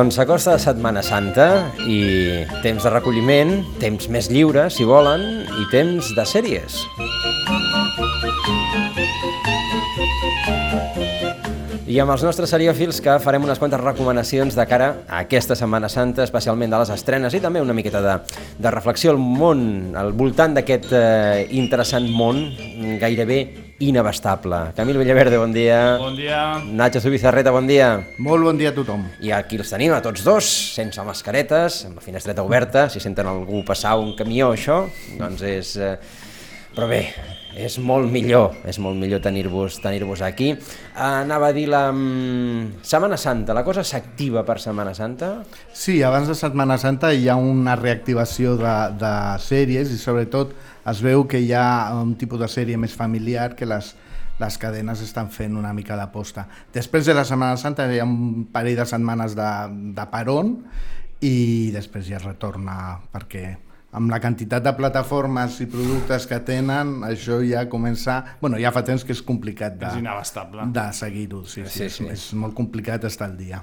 Doncs s'acosta de Setmana Santa i temps de recolliment, temps més lliure, si volen, i temps de sèries. I amb els nostres seriòfils que farem unes quantes recomanacions de cara a aquesta Setmana Santa, especialment de les estrenes i també una miqueta de, de reflexió al món, al voltant d'aquest eh, interessant món gairebé inabastable. Camil Villaverde, bon dia. Bon dia. Nacho Zubizarreta, bon dia. Molt bon dia a tothom. I aquí els tenim, a tots dos, sense mascaretes, amb la finestreta oberta, si senten algú passar un camió, això, doncs és... Eh... Però bé, és molt millor, és molt millor tenir-vos tenir, -vos, aquí. Anava a dir la um, Setmana Santa, la cosa s'activa per Setmana Santa? Sí, abans de Setmana Santa hi ha una reactivació de, de sèries i sobretot es veu que hi ha un tipus de sèrie més familiar que les, les cadenes estan fent una mica d'aposta. Després de la Setmana Santa hi ha un parell de setmanes de, de peron i després ja retorna perquè amb la quantitat de plataformes i productes que tenen, això ja comença... bueno, ja fa temps que és complicat de, és inabastable. de seguir-ho, sí, sí, sí, sí. És, és molt complicat estar al dia.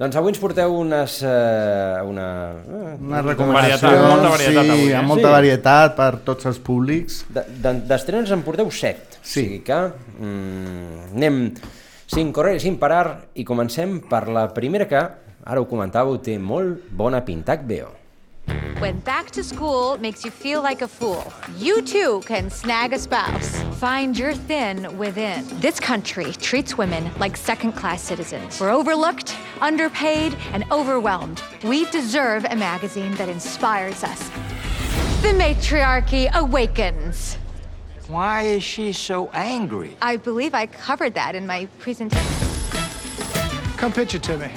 Doncs avui ens porteu unes, uh, una... Uh, una recomanació, varietat, molta varietat sí, avui, eh? amb molta Sí. varietat per tots els públics. D'estrenes de, en porteu set, o Sí. sigui que mm, anem sin correr sin parar i comencem per la primera que, ara ho comentàveu, té molt bona pinta, veo. When back to school makes you feel like a fool, you too can snag a spouse. Find your thin within. This country treats women like second class citizens. We're overlooked, underpaid, and overwhelmed. We deserve a magazine that inspires us. The matriarchy awakens. Why is she so angry? I believe I covered that in my presentation. Come pitch it to me.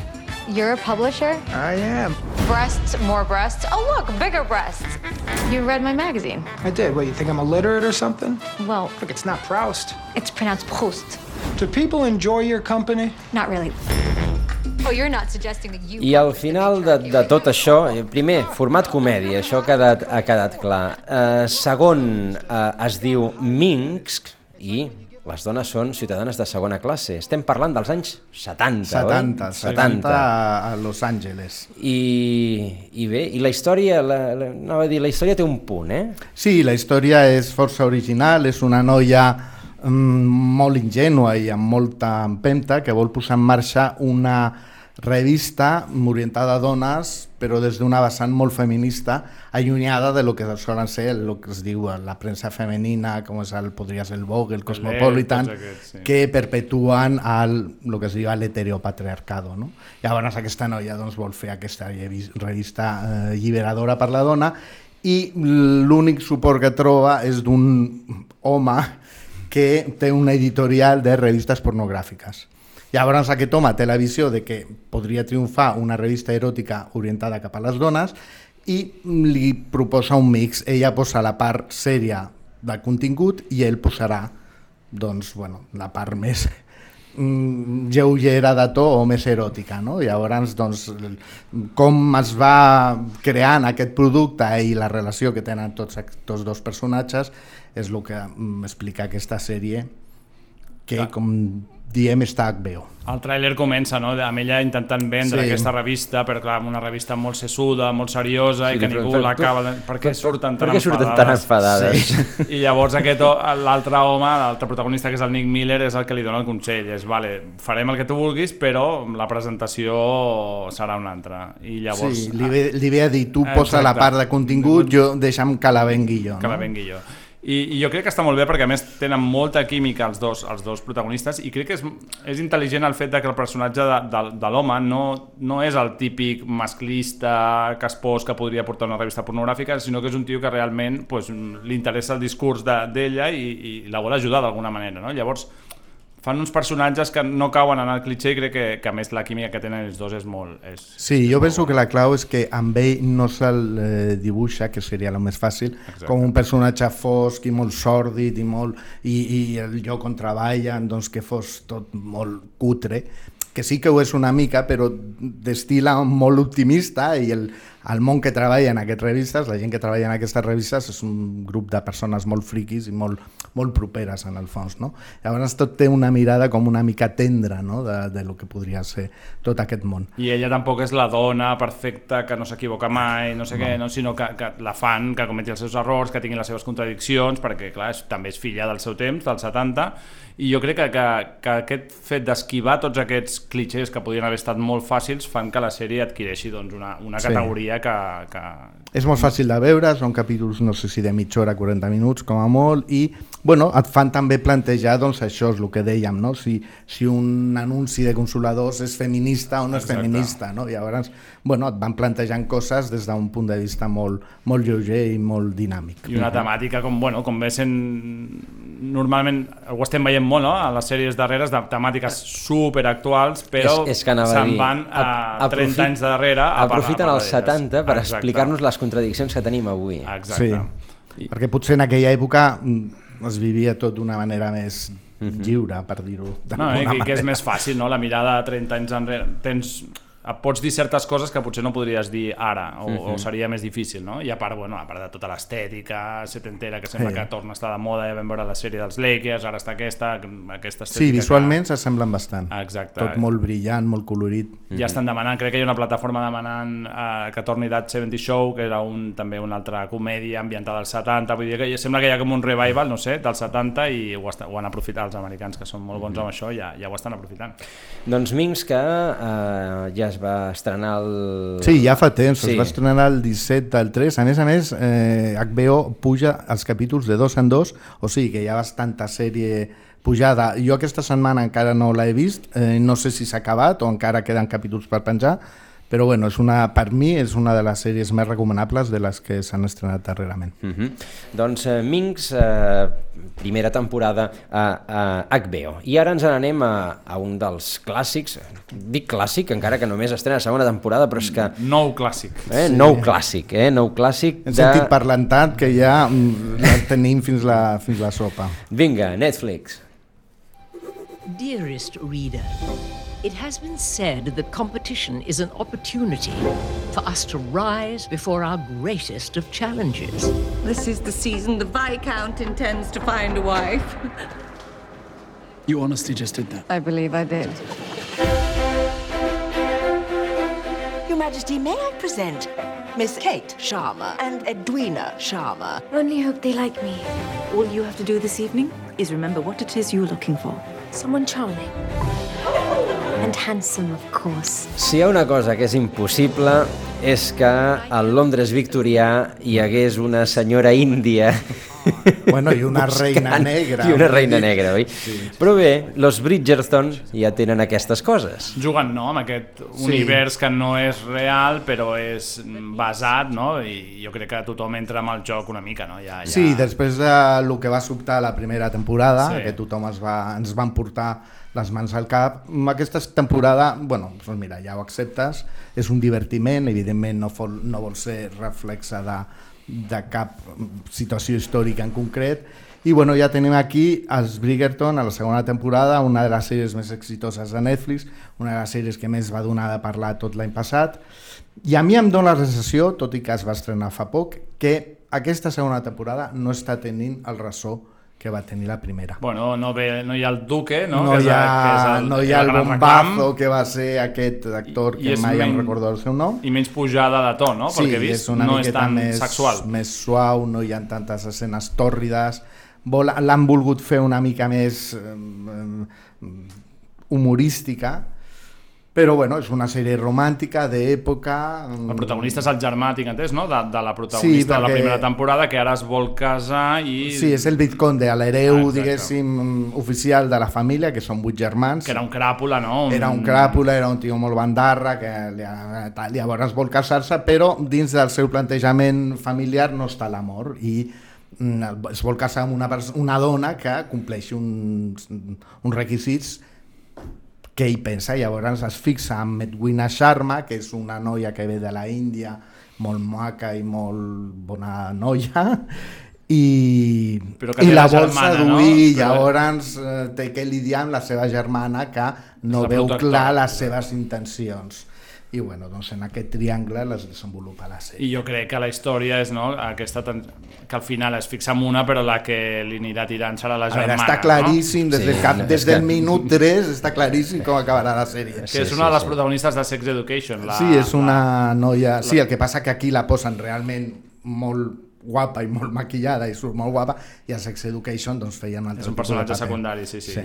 You're a publisher? I am. Breasts, more breasts. Oh, look, bigger breasts. You read my magazine. I did. What, you think I'm illiterate or something? Well, Look, it's not Proust. it's pronounced Proust. Do people enjoy your company? Not really. Oh, you're not suggesting that you. I al final de, de tot això, eh, primer, format comèdia, això ha quedat, ha quedat clar. Uh, segon, uh, es diu Minsk i les dones són ciutadanes de segona classe. Estem parlant dels anys 70, 70, oi? 70 a, Los Angeles. I, I bé, i la història, la, la, a dir, la història té un punt, eh? Sí, la història és força original, és una noia mm, molt ingènua i amb molta empenta que vol posar en marxa una revista orientada a dones, però des d'una vessant molt feminista, allunyada de lo que solen ser el que es diu la premsa femenina, com és el, podria ser el Vogue, el Cosmopolitan, tots aquests, sí. que perpetuen el, el que es diu l'heteropatriarcado. No? Llavors aquesta noia doncs, vol fer aquesta revista eh, alliberadora per la dona i l'únic suport que troba és d'un home que té una editorial de revistes pornogràfiques. Llavors aquest home té la visió de que podria triomfar una revista eròtica orientada cap a les dones i li proposa un mix. Ella posa la part sèria del contingut i ell posarà doncs, bueno, la part més mm, lleugera de to o més eròtica. No? Llavors, doncs, com es va creant aquest producte i la relació que tenen tots aquests dos personatges és el que mm, explica aquesta sèrie que, com diem, està HBO. El tràiler comença, no?, amb ella intentant vendre Sí. aquesta revista, però clar, una revista molt sessuda, molt seriosa, Sí, i que però- ningú l'acaba... de- Per què per- surten per tan què surten tan enfadades? Sí. I llavors aquest, l'altre home, l'altre protagonista, que és el Nick Miller, és el que li dona el consell. És, vale, farem el que tu vulguis, però la presentació serà una altra. I llavors... sí, li, ve, li ve a dir, tu posa la Exacte. part de contingut, jo deixa'm que la vengui jo. que la no? vengui jo. I, I jo crec que està molt bé perquè a més tenen molta química els dos, els dos protagonistes i crec que és, és intel·ligent el fet de que el personatge de, de, de l'home no, no és el típic masclista caspós que podria portar una revista pornogràfica, sinó que és un tio que realment pues, li interessa el discurs de- d'ella i, i la vol ajudar d'alguna manera. No? Llavors fan uns personatges que no cauen en el clitxé i crec que, que a més la química que tenen els dos és molt... És, Sí, jo penso que la clau és que amb ell no se'l eh, dibuixa, que seria el més fàcil, Exacte. com un personatge fosc i molt sòrdid i, molt, i, i el lloc on treballen doncs, que fos tot molt cutre, que sí que ho és una mica, però d'estil molt optimista i el, el món que treballa en aquestes revistes, la gent que treballa en aquestes revistes és un grup de persones molt friquis i molt, molt properes en el fons. No? Llavors tot té una mirada com una mica tendra no? de, de lo que podria ser tot aquest món. I ella tampoc és la dona perfecta que no s'equivoca mai, no sé no. què, no, sinó que, que la fan, que cometi els seus errors, que tingui les seves contradiccions, perquè clar, és, també és filla del seu temps, dels 70, i jo crec que, que, que aquest fet d'esquivar tots aquests clichés que podien haver estat molt fàcils fan que la sèrie adquireixi doncs, una, una categoria sí. Que, que... És molt fàcil de veure, són capítols no sé si de mitja hora, 40 minuts com a molt, i bueno, et fan també plantejar doncs, això és el que dèiem, no? si, si un anunci de consoladors és feminista o no és Exacte. feminista. No? Llavors, bueno, et van plantejant coses des d'un punt de vista molt, molt lleuger i molt dinàmic. I una temàtica com, bueno, com ve sent normalment ho estem veient molt no? a les sèries darreres de temàtiques super actuals però és, és que se'n van a, a 30 anys darrere a aprofiten els 70 per explicar-nos les contradiccions que tenim avui Exacte. Sí. perquè potser en aquella època mm, es vivia tot d'una manera més mhm. lliure, per dir-ho no, eh, que, que és més fàcil, no? la mirada de 30 anys enrere tens pots dir certes coses que potser no podries dir ara o, uh -huh. o mhm. seria més difícil no? i a part, bueno, a part de tota l'estètica setentera que sembla sí. que torna a estar de moda ja vam veure la sèrie dels Lakers, ara està aquesta aquesta Sí, visualment que... s'assemblen bastant Exacte. tot molt brillant, molt colorit ja uh -huh. estan demanant, crec que hi ha una plataforma demanant eh, que torni That 70 Show que era un, també una altra comèdia ambientada als 70, vull dir que sembla que hi ha com un revival, no sé, dels 70 i ho, està, ho han aprofitat els americans que són molt bons uh -huh. amb això, ja, ja ho estan aprofitant Doncs Minx que eh, ja es va estrenar el... Sí, ja fa temps, sí. es va estrenar el 17 del 3. A més a més, eh, HBO puja els capítols de dos en dos, o sigui que hi ha bastanta sèrie pujada. Jo aquesta setmana encara no l'he vist, eh, no sé si s'ha acabat o encara queden capítols per penjar, però bueno, és una, per mi és una de les sèries més recomanables de les que s'han estrenat darrerament. Uh -huh. Doncs eh, Minx, eh, primera temporada a, a HBO. I ara ens n'anem a, a un dels clàssics, dic clàssic, encara que només estrena segona temporada, però és que... Nou clàssic. Eh? Sí. Nou clàssic, eh? Nou clàssic. Hem de... sentit parlant tant que ja mm, la tenim fins la, fins la sopa. Vinga, Netflix. Dearest reader, It has been said that competition is an opportunity for us to rise before our greatest of challenges. This is the season the Viscount intends to find a wife. You honestly just did that? I believe I did. Your Majesty, may I present Miss Kate Sharma and Edwina Sharma? Only hope they like me. All you have to do this evening is remember what it is you're looking for. Someone charming. And handsome, of course. Si hi ha una cosa que és impossible és que al Londres victorià hi hagués una senyora índia Bueno, i una reina negra. I una reina negra, oi? Sí. Però bé, los Bridgerton ja tenen aquestes coses. Juguen, no?, amb aquest sí. univers que no és real, però és basat, no?, i jo crec que tothom entra amb el joc una mica, no? Ja, ja... Sí, després de lo que va sobtar la primera temporada, sí. que tothom es va, ens van portar les mans al cap. Aquesta temporada, bueno, doncs mira, ja ho acceptes, és un divertiment, evidentment no vol, no vol ser reflexa de, de cap situació històrica en concret, i bueno, ja tenim aquí els Bridgerton a la segona temporada, una de les sèries més exitoses de Netflix, una de les sèries que més va donar de parlar tot l'any passat, i a mi em dóna la sensació, tot i que es va estrenar fa poc, que aquesta segona temporada no està tenint el ressò que va tenir la primera. Bueno, no, ve, no hi ha el Duque, no? No, que és, hi, ha, que és el, no hi ha el, el bombazo que va ser aquest actor que mai men, em recordo el seu nom. I menys pujada de to, no? Sí, Perquè vist, és una no és tan més, sexual. més suau, no hi ha tantes escenes tòrrides. L'han volgut fer una mica més eh, humorística, però bueno, és una sèrie romàntica d'època... El protagonista és el germà, tinc entès, no? De, de la protagonista sí, perquè... de la primera temporada, que ara es vol casar i... Sí, és el Vizconde, l'hereu, ah, diguéssim, oficial de la família, que són vuit germans. Que era un cràpula, no? Un... Era un cràpula, era un tio molt bandarra, que llavors vol casar-se, però dins del seu plantejament familiar no està l'amor i mm, es vol casar amb una, una dona que compleixi uns, uns requisits què hi pensa. Llavors es fixa amb Edwina Sharma, que és una noia que ve de la Índia, molt maca i molt bona noia, i, i la vol seduir, no? llavors eh, té que lidiar amb la seva germana que no veu clar les seves intencions. I bueno, doncs en aquest triangle les desenvolupa la sèrie. I jo crec que la història és no, aquesta que al final es fixa en una però la que li anirà tirant serà la A germana. veure, està claríssim, no? des, del, cap, des del minut 3 està claríssim com acabarà la sèrie. Que és una de les protagonistes de Sex Education. La, Sí, és una noia... Sí, el que passa que aquí la posen realment molt guapa i molt maquillada i surt molt guapa i a Sex Education doncs feia un altre És un de personatge secundari, sí, sí.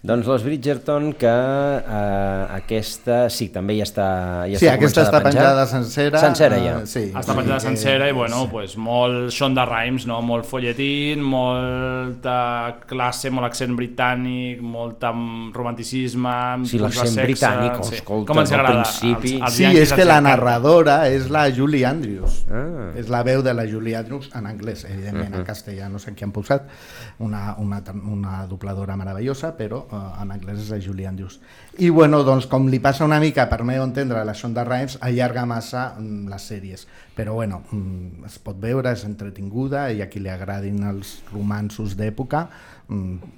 Doncs los Bridgerton, que eh, aquesta sí, també ja està ja Sí, aquesta està a penjar. penjada sencera, Sencera ja. eh, sí. Està penjada sencera i bueno, pues, molt Shonda Rhimes, no? molt folletín, molta classe, molt accent britànic, molt amb romanticisme, amb Sí, l'accent britànic, sí. escolta, Com ens al agrada principi. als, als Sí, és que la narradora és la Julie Andrews. Ah. És la veu de la Julie Andrews en anglès, evidentment, Mhm. en castellà no sé qui han posat, una, una, una dobladora meravellosa, però uh, en anglès és la Julie Andrews. I bueno, doncs com li passa una mica, per meu entendre, a la Shonda Rhimes, allarga massa mm, les sèries. Però bueno, mm, es pot veure, és entretinguda, i a qui li agradin els romansos d'època,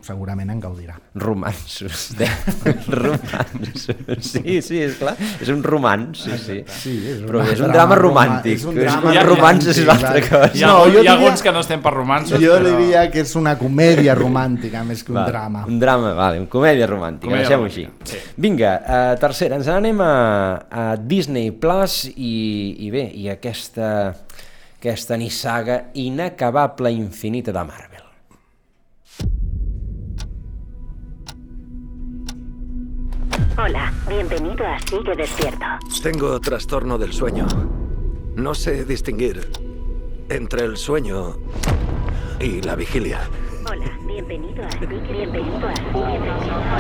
segurament en gaudirà. Romansos, de... romansos. Sí, sí, és clar. És un romanç, sí, sí. Sí, és Però un és un drama drama roma- romàntic. és un És drama un romanç és una altra cosa. Hi ha, No, jo hi ha diria- alguns que no estem per romansos, Jo però... diria que és una comèdia romàntica més que un Va, drama. Un drama, vale, un comèdia romàntica, Comèdia deixem-ho romàntica, així. sí. Vinga, uh, tercera, ens n'anem a, a Disney Plus i, i bé, i aquesta, aquesta nissaga inacabable infinita de Marvel. Hola, bienvenido a Sigue Despierto. Tengo trastorno del sueño. No sé distinguir entre el sueño y la vigilia. Hola, bienvenido a Sigue Bienvenido a Sigue Despierto.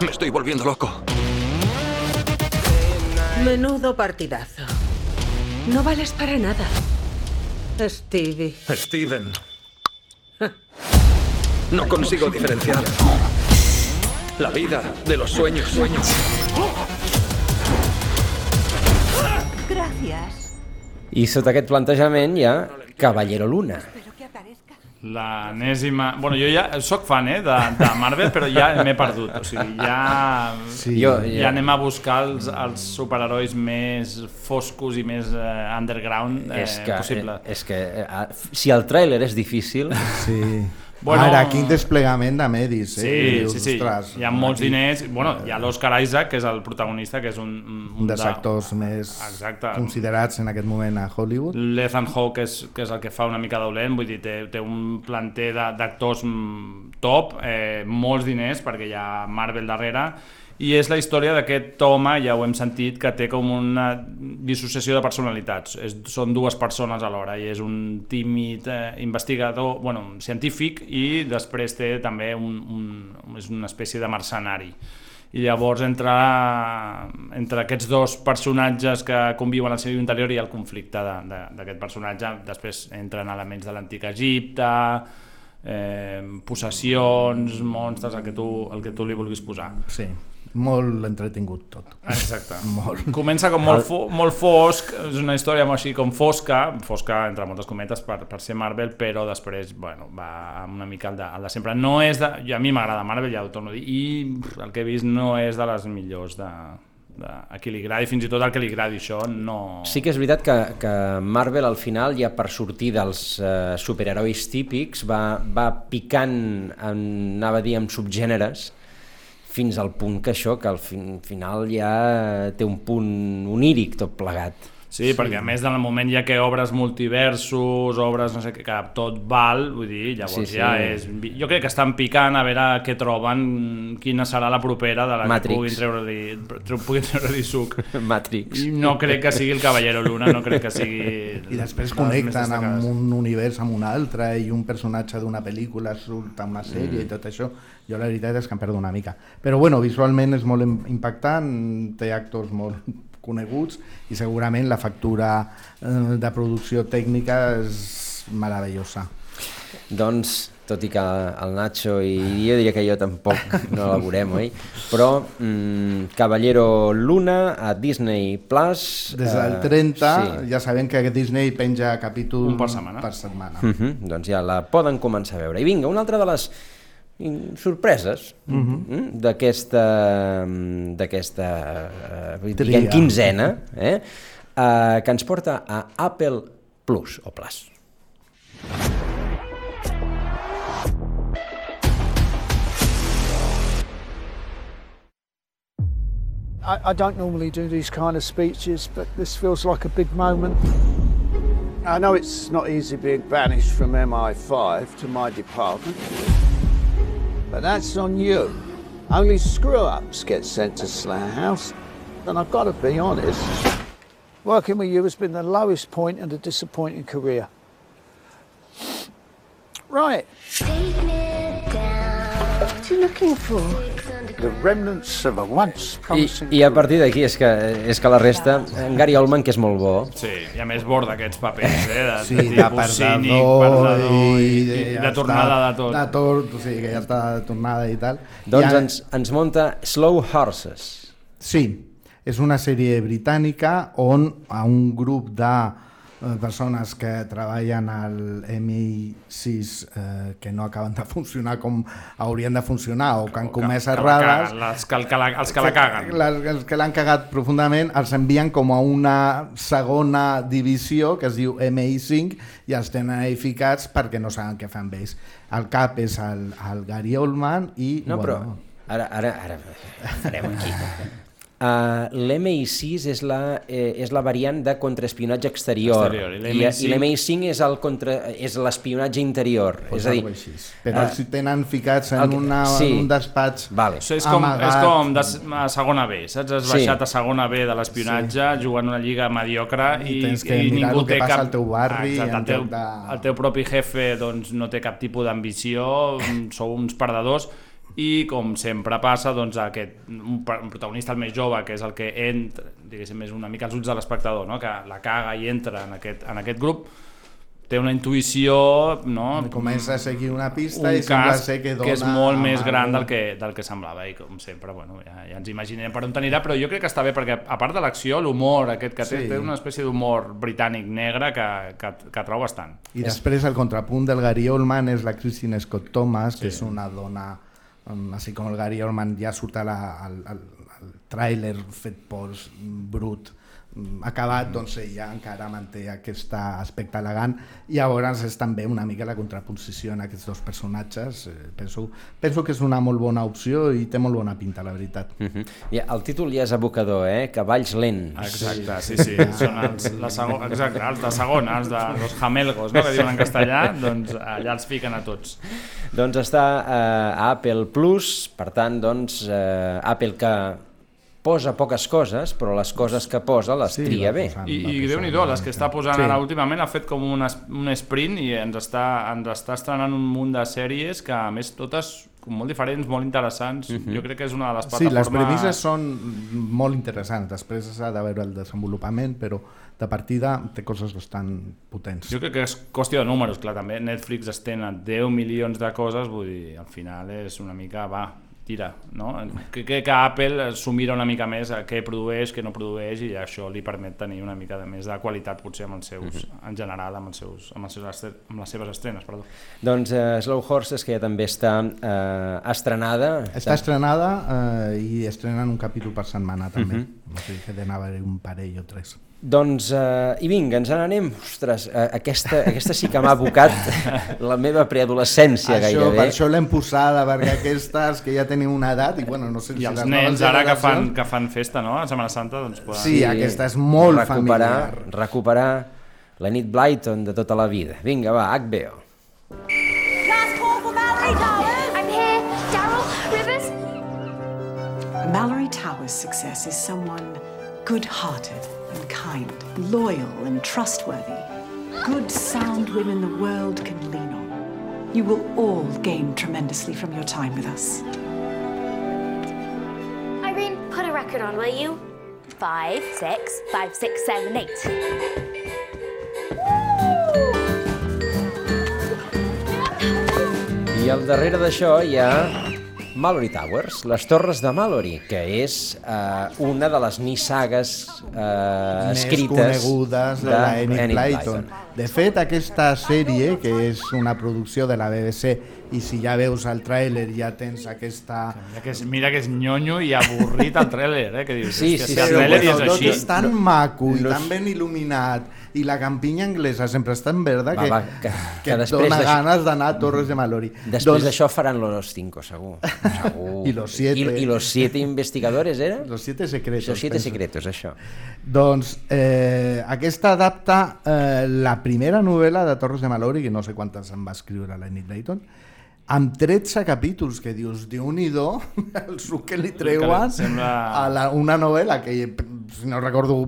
Me estoy volviendo loco. Menudo partidazo. No vales para nada. Stevie. Steven. No consigo diferenciar la vida de los sueños. Gracias. I sota aquest plantejament hi ha Caballero Luna. L'enèsima... Bueno, jo ja sóc fan eh, de, de Marvel, però ja m'he perdut. O sigui, ja, Sí. Jo- ja jo- anem a buscar els, els superherois més foscos i més eh, underground eh, és que, possible. eh, és que eh, si el tràiler és difícil... Sí. Bueno, Ara, quin desplegament de medis, eh? Sí, Dius, sí, sí. ostres, hi ha molts aquí- diners. Bueno, hi ha l'Oscar Isaac, que és el protagonista, que és un... Un dels de- actors més Exacte. considerats en aquest moment a Hollywood. L'Ethan Hawke és, que és el que fa una mica dolent, vull dir, té, té un planter d'actors mm, top, eh, molts diners, perquè hi ha Marvel darrere, i és la història d'aquest home, ja ho hem sentit, que té com una dissociació de personalitats. És, són dues persones alhora, i és un tímid eh, investigador, bueno, científic, i després té també un, un, és una espècie de mercenari. I llavors entre, entre aquests dos personatges que conviuen al seu interior hi ha el conflicte d'aquest personatge. Després entren elements de l'antic Egipte eh, possessions, monstres el que, tu, el que tu li vulguis posar. Sí, molt entretingut tot. Exacte. Molt. Comença com molt, fo molt fosc, és una història molt així com fosca, fosca entre moltes cometes per, per ser Marvel, però després bueno, va una mica al de, al de sempre. No és de, jo, a mi m'agrada Marvel, ja ho torno a dir, i el que he vist no és de les millors de, de, a qui li agradi, fins i tot el que li agradi això no... Sí que és veritat que, que Marvel al final ja per sortir dels eh, superherois típics va, va picant, en, anava a dir, amb subgèneres fins al punt que això, que al fin, final ja té un punt oníric tot plegat. Sí, sí, perquè a més en el moment ja que obres multiversos, obres no sé què, que tot val, vull dir, llavors Sí, sí, ja és... Jo crec que estan picant a veure què troben, quina serà la propera de la Matrix. que puguin treure-li tre- puguin treure suc. Matrix. No crec que sigui el Cavallero Luna, no crec que sigui... I després connecten amb un univers amb un altre i un personatge d'una pel·lícula surt a una sèrie Mm. i tot això. Jo la veritat és que em perdo una mica. Però bueno, visualment és molt im- impactant, té actors molt coneguts i segurament la factura eh, de producció tècnica és meravellosa. Doncs tot i que el Nacho i jo diria que jo tampoc no la veurem, oi? Però mm, Caballero Luna a Disney Plus... Des del 30 sí. ja sabem que Disney penja capítol Un per setmana. Per setmana. Uh -huh, doncs ja la poden començar a veure. I vinga, una altra de les mm, sorpreses uh -huh. d'aquesta d'aquesta uh, diguem, quinzena eh? uh, que ens porta a Apple Plus o Plus. I, I don't normally do these kind of speeches, but this feels like a big moment. I know it's not easy being banished from MI5 to my department, but that's on you. Only screw-ups get sent to Slayer House, and I've got to be honest, working with you has been the lowest point in a disappointing career. Right. What are you looking for? I, promising I a partir d'aquí és que, és que la resta, en Gary Oldman, que és molt bo, Sí, i a més borda aquests papers, eh? De, Sí, de de tipus cínic, perdedor perdedor i, i, i, ja de tornada està, de tot. De tot, o sigui, que ja està de tornada i tal. doncs I ens, ens munta Slow Horses. Sí, és una sèrie britànica on a un grup de persones que treballen al MI6 eh, que no acaben de funcionar com haurien de funcionar o que han comès errades les que, els que la caguen. les, els que l'han cagat profundament els envien com a una segona divisió que es diu MI5 i els tenen edificats perquè no saben què fan amb ells. El cap és el, el Gary Oldman i... No, però bueno, ara, ara, ara farem aquí. Uh, L'MI6 és, la, eh, és la variant de contraespionatge exterior, Exterior, i i, l'MI5 i l'MI5 és el contra, és l'espionatge interior. Pues és a dir, així. Però eh, els tenen ficats en, el que- una, sí. en un despatx Vale. Això és com, amagat. és com de, a segona B, saps? Has Sí. baixat a segona B de l'espionatge, sí. jugant una lliga mediocre i, I tens que i mirar ningú el que té passa cap... al teu barri Exacte, en el, teu, de- el teu propi jefe doncs, no té cap tipus d'ambició, mm, sou uns perdedors i com sempre passa doncs, aquest, un, protagonista el més jove que és el que entra, diguéssim, és una mica als ulls de l'espectador no? que la caga i entra en aquest, en aquest grup té una intuïció no? Comença a seguir una pista un i sembla cas ser que que és dona molt més gran del que, del que semblava i com sempre bueno, ja, ja ens imaginem per on anirà però jo crec que està bé perquè a part de l'acció l'humor aquest que té, Sí. té una espècie d'humor britànic negre que, que, que trobo bastant I després el contrapunt del Gary Oldman és la Christine Scott Thomas, que és una dona, així com el Gary Oldman ja surt a la, al, al, al tràiler fet pols brut acabat, doncs ella encara manté aquest aspecte elegant i llavors és també una mica la contraposició en aquests dos personatges eh, penso, penso que és una molt bona opció i té molt bona pinta, la veritat Uh -huh. ja, el títol ja és abocador, eh? Cavalls lents. exacte, sí, sí, són els, la segon, exacte, els de segona, els de los jamelgos, no? que diuen en castellà, doncs allà els fiquen a tots. Doncs està eh, a Apple Plus, per tant, doncs, eh, Apple que posa poques coses, però les coses que posa les Sí, tria bé. I, i déu-n'hi-do, les que està posant Sí. ara últimament ha fet com un, es, un sprint i ens està, ens està estrenant un munt de sèries que a més totes com molt diferents, molt interessants jo crec que és una de les Sí, plataformes les premisses són molt interessants, després s'ha de veure el desenvolupament, però de partida té coses bastant potents. Jo crec que és qüestió de números, clar, també Netflix es tenen 10 milions de coses, vull dir, al final és una mica, va, tira, no? Crec que, que Apple s'ho mira una mica més a què produeix, què no produeix, i això li permet tenir una mica de més de qualitat, potser, amb els seus, en general, amb, els seus, amb, els seus, amb les seves estrenes, perdó. Doncs eh, Slow Horses, que ja també està eh, estrenada. Està estrenada eh, i estrenen un capítol per setmana també, Mhm. o sigui que d'anar-hi un parell o tres. Doncs, eh, i vinga, ens n'anem. Ostres, eh, aquesta, aquesta sí que m'ha abocat la meva preadolescència gairebé. per això l'hem posada, perquè aquestes que ja tenen una edat i bueno, no sé I si els les nens ara que fan, que fan festa, no?, a Setmana Santa, doncs poden... Sí, aquesta és molt recuperar, familiar. Recuperar la nit Blyton de tota la vida. Vinga, va, HBO. Last call for Valerie Towers. I'm here. Daryl Rivers. Mallory Tower's success is someone good hearted and kind, loyal and trustworthy. Good, sound women the world can lean on. You will all gain tremendously from your time with us. Irene, put a record on, will you? Five, six, five, six, seven, eight. I al darrere d'això hi ha Mallory Towers, les Torres de Mallory, que és eh, una de les nissagues eh, més escrites conegudes de, la Enid Blyton. De fet, aquesta sèrie, que és una producció de la BBC, i si ja veus el tràiler ja tens aquesta... Mira que és, mira que és nyonyo i avorrit el tràiler, eh? Que dius, Sí, sí, si el sí, tràiler bueno, és tot així... és tan maco i no tan ben il·luminat i la campinya anglesa sempre està en verda Va, que, va, que- que, que et després dona ganes d'anar a Torres de Malori. Després d'això faran los cinco, segur. segur. I los siete. I, I los siete investigadores, era? Los siete secretos. Los siete penso. secretos, això. Doncs eh, aquesta adapta eh, la primera novel·la de Torres de Malori, que no sé quantes en va escriure la Enid Blyton, amb 13 capítols, que dius, déu nhi el suc que li treuen sembla- a la, una novel·la que, si no recordo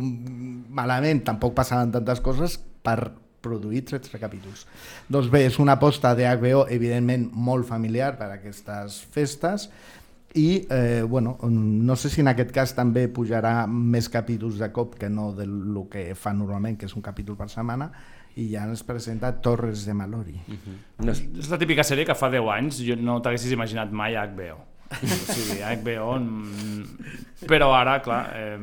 malament, tampoc passaven tantes coses per produir 13 capítols. Doncs bé, és una aposta de HBO, evidentment molt familiar per a aquestes festes, i eh, bueno, no sé si en aquest cas també pujarà més capítols de cop que no del que fa normalment, que és un capítol per setmana, i ja ens presenta Torres de Malori. No, És la típica sèrie que fa 10 anys jo no t'haguessis imaginat mai HBO. O sigui, HBO... Però ara, clar, eh,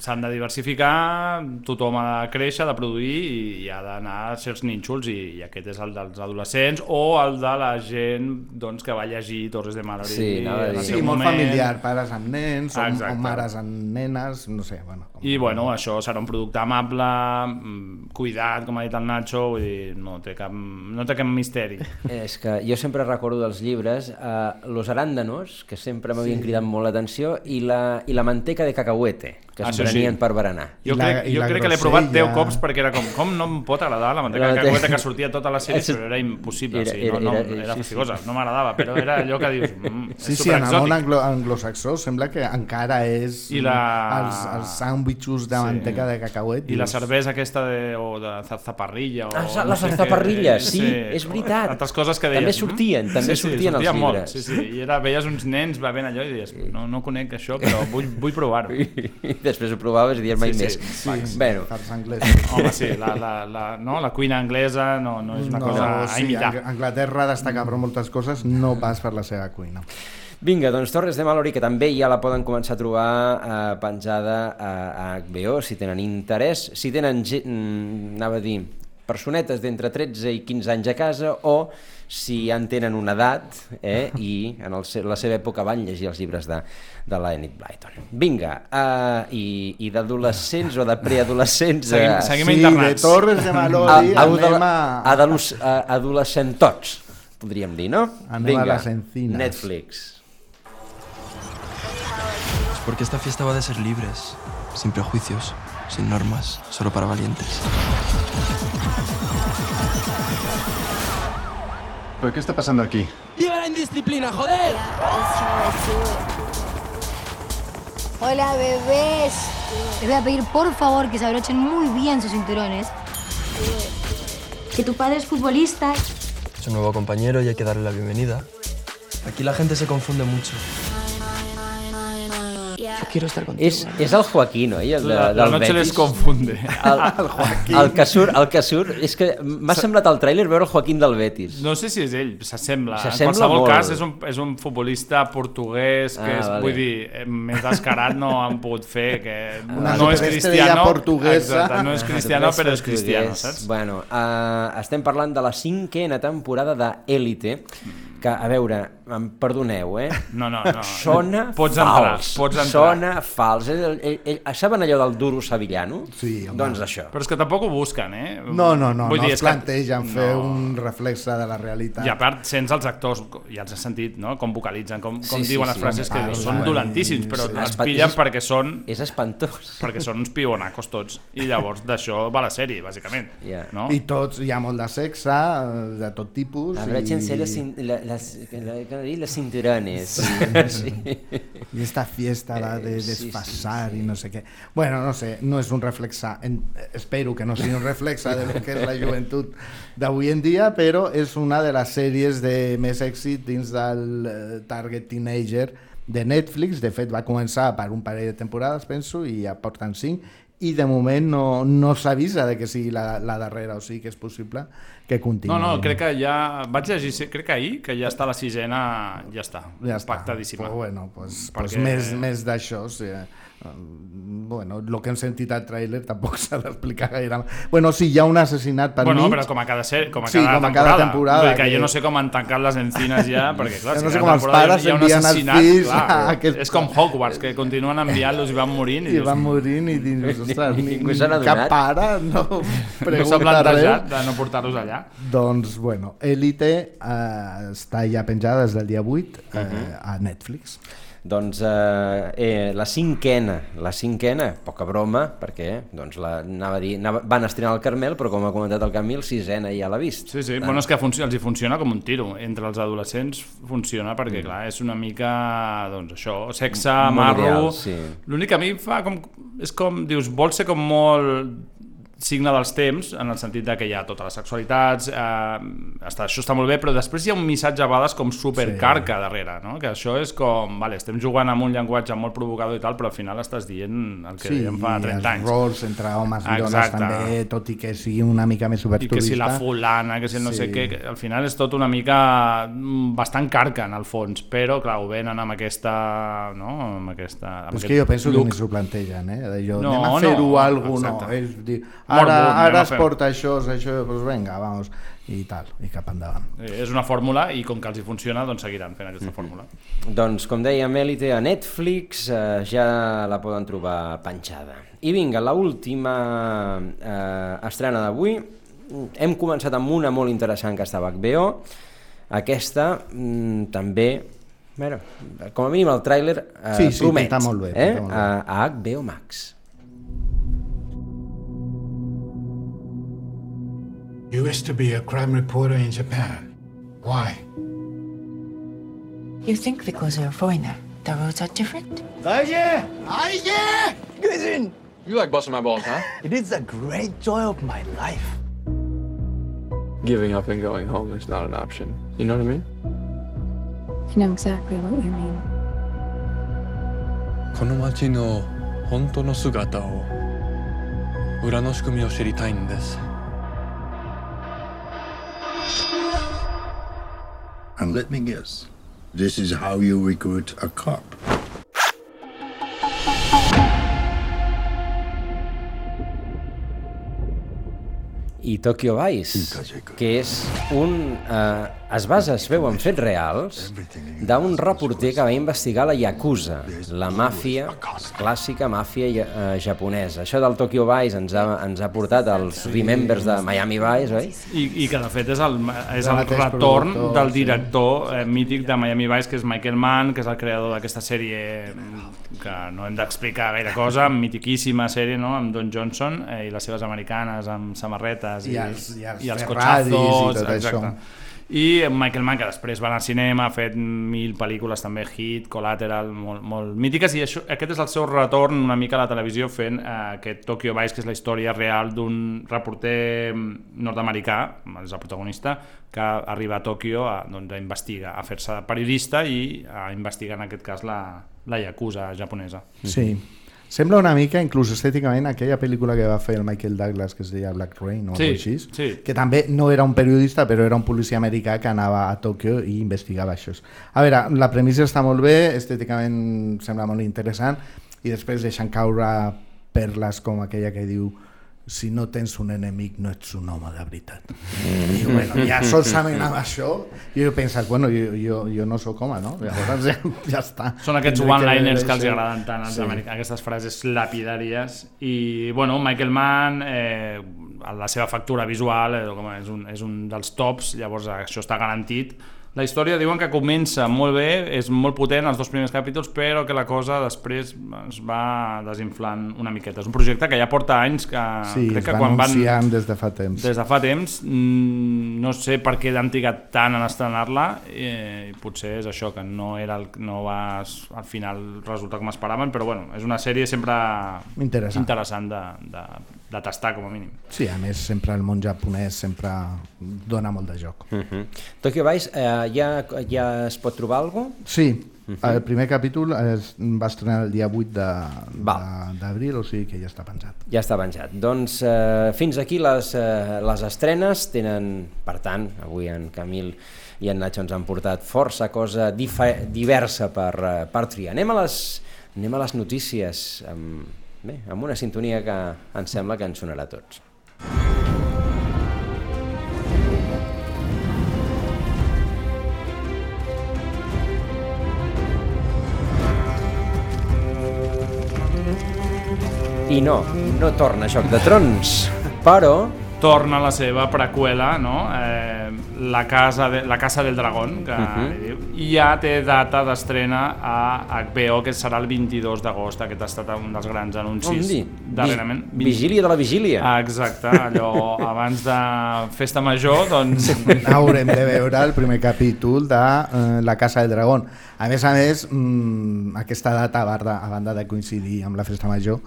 s'han de diversificar, tothom ha de créixer, de produir i, i ha d'anar a certs nínxols i, i aquest és el dels adolescents o el de la gent doncs, que va llegir Torres de Mallory. Sí, el Sí, molt moment. familiar, pares amb nens, o, o mares amb nenes, no sé, bueno. Com... I bueno, això serà un producte amable, mm, cuidat, com ha dit el Nacho, vull dir, no té cap, no té cap misteri. És que jo sempre recordo dels llibres eh, Los arándanos, que sempre m'havien Sí. cridat molt l'atenció, i la, i la manteca de cacahuete, que es Això sí. prenien per berenar. Jo la- crec, jo crec que l'he provat grosella. 10 cops perquè era com, com no em pot agradar la manteca La de cacahueta que sortia tota la sèrie, però era impossible, Era- o sigui, no, era- no, era- era sí, sí. fastigosa, no m'agradava, però era allò que dius, mm, Sí, és sí, en el món anglo anglosaxó sembla que encara és I la- els, els sàndwichos de Sí. manteca de cacauet. I la cervesa aquesta de, o de zarzaparrilla o Ah, no les sé què, zarzaparrilles, sí, és veritat. Altres coses que deies... També sortien, mm, també sí, sí, sortien als molt, llibres. Sí, sí, i era, veies uns nens bevent allò i deies, no, no conec això, però vull, vull provar-ho. Després ho provaves i dies mai Sí, més. sí, Sí, Bueno, farts anglesos. Home, sí, la, la, la, no, la cuina anglesa no, no és una no, cosa a sí, imitar. Ang- Anglaterra destaca per moltes coses, no pas per la seva cuina. Vinga, doncs Torres de Mallory, que també ja la poden començar a trobar eh, penjada a, a HBO, si tenen interès, si tenen, mm, anava a dir, personetes d'entre 13 i 15 anys a casa, o si ja en tenen una edat eh, i en el, se- la seva època van llegir els llibres de, de la Enid Blyton. Vinga, uh, i, i d'adolescents o de preadolescents... Seguim- eh, seguim Sí, internats. de Torres de Malori a, anem a... a, adolos- a, adolescentots, podríem dir, no? Anem a les encinas. Netflix. Porque esta fiesta va de ser libres, sin prejuicios, sin normas, solo para valientes. ¿Pero qué está pasando aquí? ¡Viva la indisciplina, joder! Hola, bebés. Les voy a pedir por favor que se abrochen muy bien sus cinturones. Que tu padre es futbolista. Es un nuevo compañero y hay que darle la bienvenida. Aquí la gente se confunde mucho. Yo quiero estar contigo. És, és el Joaquín, oi? El de, La- la noche les Betis. confunde. El, el, Joaquín. el, que surt, el que surt, és que m'ha semblat al tràiler veure el Joaquín del Betis. No sé si és ell, s'assembla. En qualsevol molt. cas, és un, és un futbolista portuguès que Ah, és, vale. vull dir, eh, més descarat no han pogut fer, que Una no és cristiano. portuguesa. Exacte, no és cristiano, però és cristiano, saps? Bueno, uh, estem parlant de la cinquena temporada d'Elite, que, a veure, em perdoneu, eh? No, no, no. Sona Pots fals. entrar, pots entrar. Sona fals. Ell, ell, ell, saben allò del duro sevillano? Sí, home. Doncs això. Però és que tampoc ho busquen, eh? No, no, no, Vull no dir, es és que- plantegen fer no. un reflexe de la realitat. I a part, sents els actors, ja els has sentit, no? Com vocalitzen, com, com Sí, sí, diuen les sí, frases que home, dius, parlen són dolentíssims, però sí. els pillen és- perquè són És espantós. perquè són uns pibonacos tots. I llavors d'això va la sèrie, bàsicament. Ja. No? I tots, hi ha molt de sexe, de tot tipus. Abróchense i... les, cin- la- las, la- ¿cómo dir? los cinturones. Sí. Y esta fiesta de, de sí, sí, desfasar y no sé qué. Bueno, no sé, no és un reflexa, en, espero que no sigui un reflexa de lo que és la joventut d'avui en dia, però és una de les sèries de més èxit dins del eh, target teenager de Netflix. De fet, va començar per un parell de temporades, penso, i ja porten cinc, i de moment no, no s'avisa de que sigui la, la darrera, o sigui que és possible que continuï. No, no, crec que ja... Vaig llegir, crec que ahir, que ja està la sisena, ja està, ja està. pactadíssima. Pues bueno, pues, Perquè- pues més, més d'això, sí. eh. Bueno, el que hem sentit al tràiler tampoc s'ha d'explicar gaire. Bueno, sí, hi ha un assassinat per bueno, mig. però com a cada, ser, com a Sí, cada com a temporada. cada temporada, Vull dir que, que- jo no sé com han tancat les encines ja, perquè clar, Jo si no sé cada com els temporada pares hi ha un assassinat, fills clar, a aquest- És com Hogwarts, que continuen enviant-los i van morint. I dius, van morint i dius, ostres, ni, Ningú n'ha cap pare no No s'ha pregunta plantejat res. de no portar-los allà. Doncs, bueno, Elite eh, està ja penjada des del dia 8 eh, Mhm. a Netflix. Doncs eh, eh, la cinquena, la cinquena, poca broma, perquè doncs la, anava a dir, anava, van estrenar el Carmel, però com ha comentat el Camil, sisena ja l'ha vist. Sí, sí, bueno, és que funci els hi funciona com un tiro. Entre els adolescents funciona Mm. perquè, clar, és una mica, doncs això, sexe, Molt marro... sí. L'únic que a mi fa com... És com, dius, vol ser com molt signe dels temps, en el sentit de que hi ha totes les sexualitats, eh, està, això està molt bé, però després hi ha un missatge a vegades com supercarca sí. darrere, no? que això és com, vale, estem jugant amb un llenguatge molt provocador i tal, però al final estàs dient el que Sí, dèiem fa i 30 els anys. rols entre homes i dones també, tot i que sigui una mica més i oberturista. que si la fulana, que si el no Sí. sé què, al final és tot una mica mm, bastant carca en el fons, però clar, ho venen amb aquesta, no? amb aquesta amb Però és que jo penso look. que ni s'ho plantegen, eh? D'allò, No, anem a no, fer-ho no. exacte. És dir, ara, bon, anem ara es porta això, això, doncs vinga, vamos, i tal, i cap endavant. Eh, És una fórmula i com que els hi funciona, doncs seguiran fent aquesta fórmula. Doncs, com dèiem, Elite a Netflix eh, ja la poden trobar penjada. I vinga, la última eh, estrena d'avui. Hem començat amb una molt interessant que estava a HBO. Aquesta mm, també, bueno, com a mínim el tràiler eh, Sí, sí, promet, molt bé, eh? molt bé. A, a HBO Max. You used to be a crime reporter in Japan. Why? You think because you're a foreigner, the roads are different? Daije! Daije! Good You like busting my balls, huh? It is a great joy of my life. Giving up and going home is not an option. You know what I mean? I know exactly what you mean. この街の本当の姿を裏の仕組みを知りたいんです And let me guess, this is how you recruit a cop. I Tokyo Vice, que és un... Eh, es basa, es veu en fets reals, d'un reporter que va investigar la Yakuza, la màfia, clàssica màfia eh, japonesa. Això del Tokyo Vice ens ha, ens ha portat als Remembers de Miami Vice, oi? I, i que de fet és el, és El retorn del director eh, mític de Miami Vice, que és Michael Mann, que és el creador d'aquesta sèrie mm, que no hem d'explicar gaire cosa, mitiquíssima sèrie no? amb Don Johnson eh, i les seves americanes amb samarretes I els- i els i els Ferraris i cotxazos, tot exacte. això. I Michael Mann, que després va anar al cinema, ha fet mil pel·lícules també, Hit, Collateral, molt, molt mítiques, i això, aquest és el seu retorn una mica a la televisió fent eh, aquest Tokyo Vice, que és la història real d'un reporter nord-americà, és el protagonista, que arriba a Tòquio a, doncs, a investigar, a fer-se periodista i a investigar en aquest cas la, la Yakuza japonesa. Sí. Sembla una mica, inclús estèticament, aquella pel·lícula que va fer el Michael Douglas que es deia Black Rain o Sí, així, sí. que també no era un periodista però era un policia americà que anava a Tòquio i investigava això. A veure, la premissa està molt bé, estèticament sembla molt interessant i després deixen caure perles com aquella que diu si no tens un enemic no ets un home de veritat. I bueno, ja solament amb això jo he pensat, bueno, jo, jo, jo no sóc home, no? Llavors ja, ja està. Són aquests one-liners que, els agraden tant als Sí. americans, aquestes frases lapidàries. I, bueno, Michael Mann, eh, la seva factura visual eh, és, un, és un dels tops, llavors això està garantit. La història diuen que comença molt bé, és molt potent els dos primers capítols, però que la cosa després es va desinflant una miqueta. És un projecte que ja porta anys que Sí, crec que va quan van des de fa temps. des de fa temps mm, no sé per què han trigat tant en estrenar-la eh, potser és això que no era el, no va al final resultar com esperaven però bueno, és una sèrie sempre Interessant. interessant de, de de tastar, com a mínim. Sí, a més, sempre el món japonès sempre dona molt de joc. Uh -huh. Tokyo Vice, eh, ja, ja es pot trobar alguna cosa? Sí, uh -huh. el primer capítol es va estrenar el dia 8 d'abril, o sigui que ja està penjat. Ja està penjat. Doncs eh, fins aquí les, eh, les estrenes tenen, per tant, avui en Camil i en Nacho ens han portat força cosa diversa per, eh, per triar. Anem a les, anem a les notícies amb, bé, amb una sintonia que ens sembla que ens sonarà a tots. I no, no torna Joc de Trons, però... Torna la seva preqüela, no? Eh, la, casa de, la Casa del Dragón, que uh -huh. diu, i ja té data d'estrena a HBO, que serà el 22 d'agost. Aquest ha estat un dels grans anuncis darrerament. Vi vigília de la vigília. Ah, exacte, allò abans de Festa Major, doncs... Haurem de veure el primer capítol de uh, La Casa del Dragón. A més a més, mm, aquesta data, a a banda de coincidir amb la Festa Major,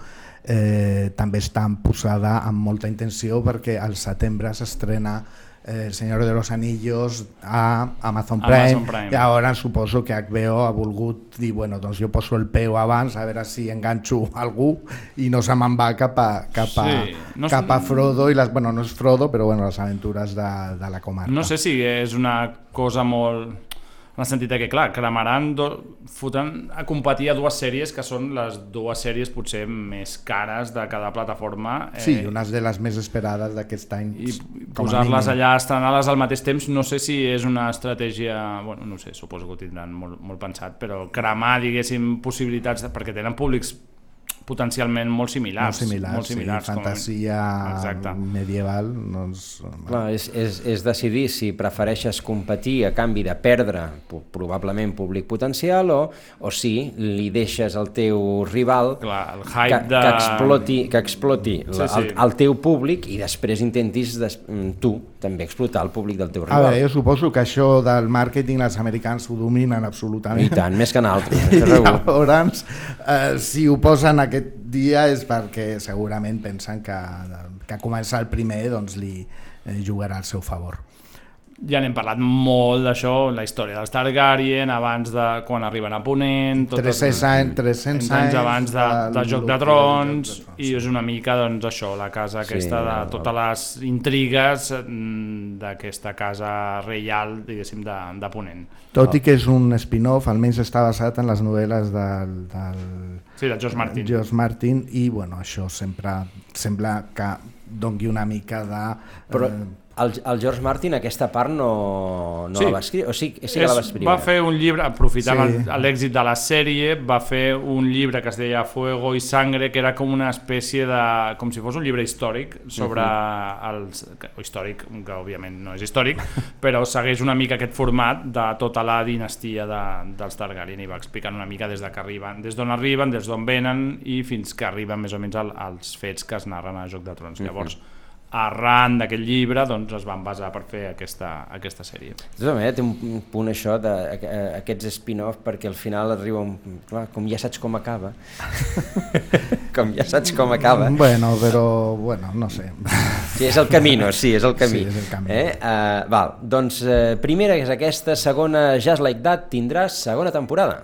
eh, també està posada amb molta intenció perquè al setembre s'estrena eh, El Senyor de los Anillos a Amazon Prime, Amazon Prime. i ara suposo que HBO ha volgut dir, bueno, doncs jo poso el peu abans a veure si enganxo algú i no se me'n va cap a, cap a, Sí, no cap a Frodo i les, bueno, no és Frodo, però bueno, les aventures de, de la comarca. No sé si és una cosa molt en el sentit que, clar, cremaran, do, fotran a competir a dues sèries que són les dues sèries potser més cares de cada plataforma. Sí, unes de les més esperades d'aquest any. I posar-les allà, estrenar-les al mateix temps, no sé si és una estratègia, bueno, no sé, suposo que ho tindran molt, molt pensat, però cremar, diguéssim, possibilitats, de, perquè tenen públics potencialment molt similars. Molt similars, molt similars sí, com a- fantasia Exacte. medieval. Doncs, Clar, és, és, és decidir si prefereixes competir a canvi de perdre probablement públic potencial o, o si li deixes al teu rival Clar, el hype que, de- que exploti, que exploti Sí, la, sí. El, el teu públic i després intentis des, mm, tu també explotar el públic del teu A rival. veure, jo suposo que això del màrqueting els americans ho dominen absolutament. I tant, més que nosaltres, I això segur. llavors, eh, si ho posen aquest dia és perquè segurament pensen que, que començar el primer doncs, li jugarà al seu favor. Ja n'hem parlat molt d'això, la història dels Targaryen, abans de quan arriben a Ponent... tot 300 anys- 300 anys abans de, de del Joc de Joc de Trons, i és una mica doncs, això, la casa Sí, aquesta de el- totes les intrigues mm, d'aquesta casa reial, diguéssim, de, de Ponent. Tot i que és un spin-off, almenys està basat en les novel·les del, del Sí, de George Martin. George Martin i bueno, això sempre sembla que dongui una mica de... Però eh, el, el George Martin aquesta part no, no Sí. la va escriure, o sí, sí que És- la va escriure. Va fer un llibre, aprofitant Sí. l'èxit de la sèrie, va fer un llibre que es deia Fuego i Sangre, que era com una espècie de... com si fos un llibre històric sobre els... que- o històric, que òbviament no és històric, però segueix una mica aquest format de tota la dinastia de, dels Targaryen i va explicant una mica des de que arriben, des d'on arriben, des d'on venen i fins que arriben més o menys al, als fets que es narren a Joc de Trons. Mhm. Llavors, arran d'aquest llibre doncs es van basar per fer aquesta, aquesta sèrie. De tota manera, té un punt això d'aquests spin-off perquè al final arriba un... Clar, com ja saps com acaba. com ja saps com acaba. Bueno, però, bueno, no sé. Sí, és el camino, sí, és el camí. Sí, és el camí. Eh? Uh, val, doncs uh, primera és aquesta, segona Just Like That tindràs segona temporada.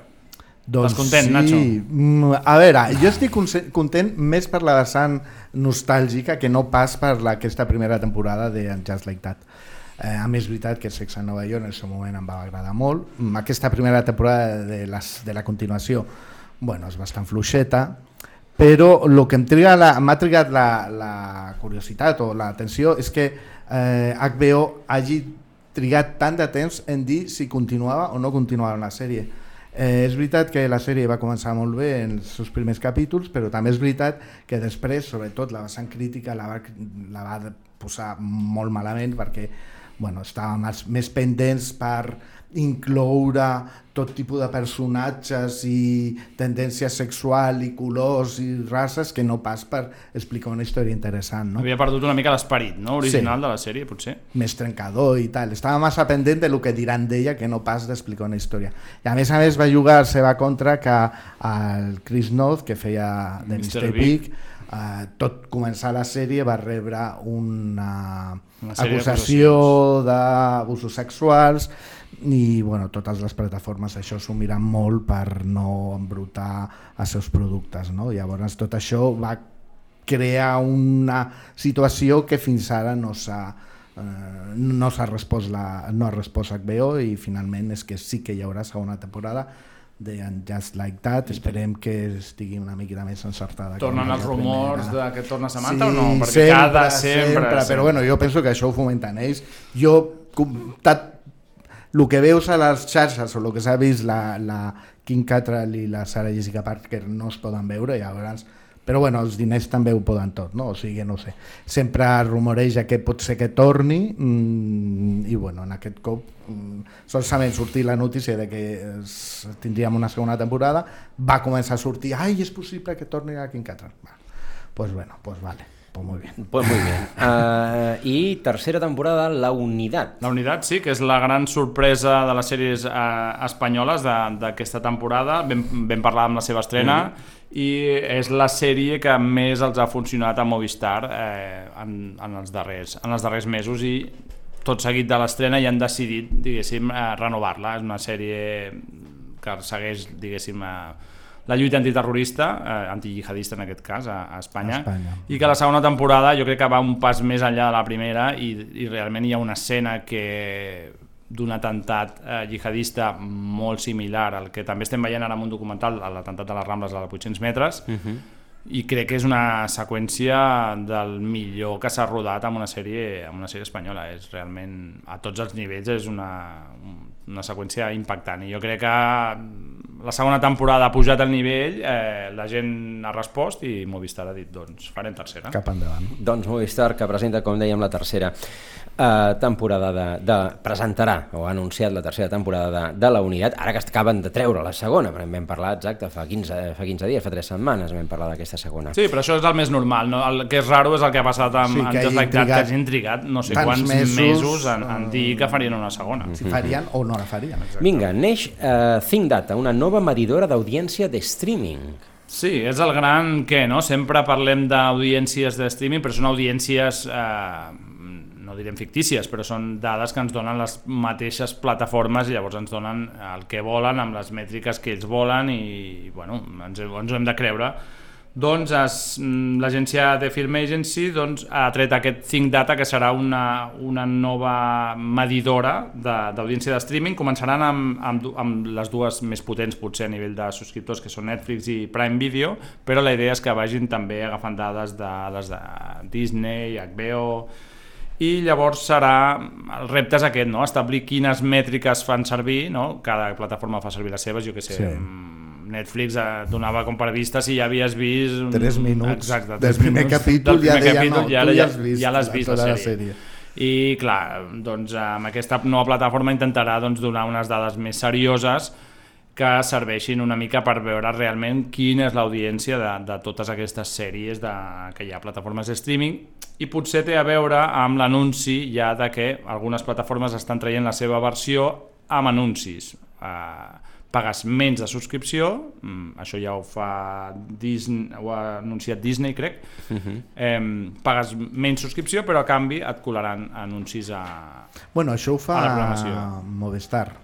Doncs Estàs content, sí. Nacho? Mm, A veure, jo estic content més per la vessant nostàlgica que no pas per la, aquesta primera temporada de Just Like That. Eh, a més, és veritat que Sex a Nova York en el seu moment em va agradar molt. Mm, Aquesta primera temporada de, les, de la continuació bueno, és bastant fluixeta, però el que m'ha trigat la, la curiositat o l'atenció és que eh, HBO hagi trigat tant de temps en dir si continuava o no continuava la sèrie. Eh, és veritat que la sèrie va començar molt bé en els seus primers capítols, però també és veritat que després, sobretot la vessant crítica, la va, la va posar molt malament perquè bueno, estàvem més pendents per incloure tot tipus de personatges i tendència sexual i colors i races que no pas per explicar una història interessant. No? Havia perdut una mica l'esperit no? original sí. de la sèrie, potser. més trencador i tal. Estava massa pendent de lo que diran d'ella que no pas d'explicar una història. I a més a més va jugar a seva contra que el Chris North, que feia de Mr. Mr. Big. Eh, tot començar la sèrie va rebre una, Una acusació d'abusos sexuals i bueno, totes les plataformes això s'ho miren molt per no embrutar els seus productes no? llavors tot això va crear una situació que fins ara no s'ha eh, no s'ha respost la, no ha respost HBO i finalment és que sí que hi haurà segona temporada de Just Like That, esperem que estigui una mica més encertada. Tornen els rumors de que torna Samantha o no? Perquè cada sempre, sempre, Però bueno, jo penso que això ho fomenten ells. Jo, el que veus a les xarxes o el que s'ha vist la, la Kim Cattrall i la Sarah Jessica Parker no es poden veure, llavors però bueno, els diners també ho poden tot, no? O sigui, no sé. Sempre rumoreja que pot ser que torni mm, i bueno, en aquest cop mm, solament sortir la notícia de que es, tindríem una segona temporada, va començar a sortir, ai, és possible que torni a Kim Cattrall. Va. Pues bueno, pues vale. Pues muy bien. Pues muy bien. Uh, I tercera temporada, La Unidad. La Unitat, sí, que és la gran sorpresa de les sèries eh, espanyoles de- d'aquesta temporada. Vam, vam parlar amb la seva estrena Mhm. i és la sèrie que més els ha funcionat a Movistar eh, en, en, els darrers, en els darrers mesos i tot seguit de l'estrena ja han decidit, diguéssim, eh, renovar-la. És una sèrie que segueix, diguéssim, eh, la lluita antiterrorista, eh, antijihadista en aquest cas, a, a Espanya, A Espanya. i que la segona temporada jo crec que va un pas més enllà de la primera i, i realment hi ha una escena que d'un atemptat eh, jihadista molt similar al que també estem veient ara en un documental, l'atemptat de les Rambles a 800 metres, Uh -huh. i crec que és una seqüència del millor que s'ha rodat amb una sèrie amb una sèrie espanyola, és realment a tots els nivells és una, una seqüència impactant i jo crec que la segona temporada ha pujat el nivell, eh, la gent ha respost i Movistar ha dit doncs farem tercera. Cap endavant. Doncs Movistar, que presenta, com dèiem, la tercera eh, temporada de, de... presentarà, o ha anunciat la tercera temporada de, de la Unitat, ara que acaben de treure la segona, perquè vam parlar, exacte, fa 15, fa 15 dies, fa 3 setmanes vam parlar d'aquesta segona. Sí, però això és el més normal. No? El que és raro és el que ha passat amb, Sí, que amb hagi Like That, que hagi intrigat no sé quants mesos, mesos, en, en eh, dir que farien una segona. Si farien o no la farien. Vinga, neix eh, Think Data, una nova medidora d'audiència de streaming. Sí, és el gran què, no? Sempre parlem d'audiències de streaming, però són audiències, eh, no direm fictícies, però són dades que ens donen les mateixes plataformes i llavors ens donen el que volen amb les mètriques que ells volen i, bueno, ens, ens ho hem de creure. Doncs mm, l'agència de Film Agency doncs, ha tret aquest Think Data, que serà una, una nova medidora de- d'audiència de, streaming. Començaran amb, amb, amb les dues més potents, potser a nivell de subscriptors, que són Netflix i Prime Video, però la idea és que vagin també agafant dades de les de Disney, HBO... I llavors serà, el repte és aquest, no? establir quines mètriques fan servir, no? cada plataforma fa servir les seves, jo que sé, Sí. Netflix eh, donava com per vista si ja havies vist... un- Tres minuts Exacte, del tres primer minuts capítol del ja primer deia, capítol, no, ara tu ja ja, has vist ja l'has vist la la sèrie. sèrie. I clar, doncs amb aquesta nova plataforma intentarà doncs, donar unes dades més serioses que serveixin una mica per veure realment quina és l'audiència de, de totes aquestes sèries de, que hi ha plataformes de streaming i potser té a veure amb l'anunci ja de que algunes plataformes estan traient la seva versió amb anuncis. Uh, pagues menys de subscripció, mm, això ja ho fa Disney, ho ha anunciat Disney, crec, Uh -huh. eh, pagues menys subscripció però a canvi et colaran anuncis a, Bueno, això ho a fa programació. Movistar.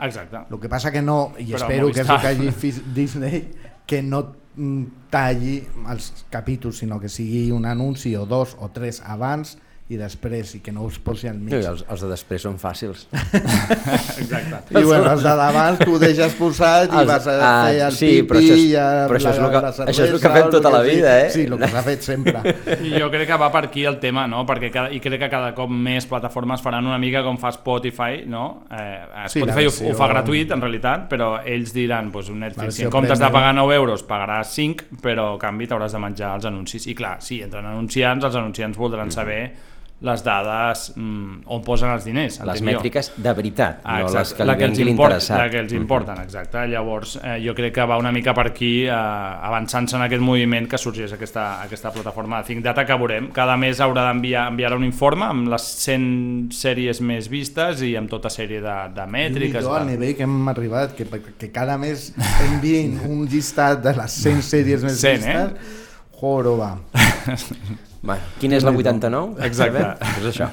Exacte. El que passa que no, i Però espero que és Movistar. que hagi Disney, que no mm, talli els capítols, sinó que sigui un anunci o dos o tres abans i després, i que no us posi al mig. Sí, els, els de després són fàcils. Exacte. I bueno, els de davant tu deixes posat i Els- vas a ah, fer el sí, pipi però això és- i a però això és la- el que- la això és el cervesa, que fem tota la que vida, eh? Sí, el que s'ha fet sempre. I jo crec que va per aquí el tema, no? Perquè cada, i crec que cada cop més plataformes faran una mica com fa Spotify, no? Eh, Sí, Spotify la ho, ho fa gratuït, en realitat, però ells diran, doncs, un Netflix, si en comptes de premium. pagar 9 euros pagaràs 5, però a canvi t'hauràs de menjar els anuncis. I clar, si entren anunciants, els anunciants voldran saber les dades mm, on posen els diners. Les entenc jo. mètriques de veritat, Ah, no les que la li que els import, l'interessat. la que els importen, exacte. Llavors, eh, jo crec que va una mica per aquí, eh, avançant-se en aquest moviment que sorgeix aquesta, aquesta plataforma de Think Data que veurem. Cada mes haurà d'enviar enviar un informe amb les 100 sèries més vistes i amb tota sèrie de, de mètriques. I al nivell que hem arribat, que, que cada mes envien un llistat de les 100 sèries més 100, eh? vistes. Joroba. bueno, quina és la 89? Exacte. És això.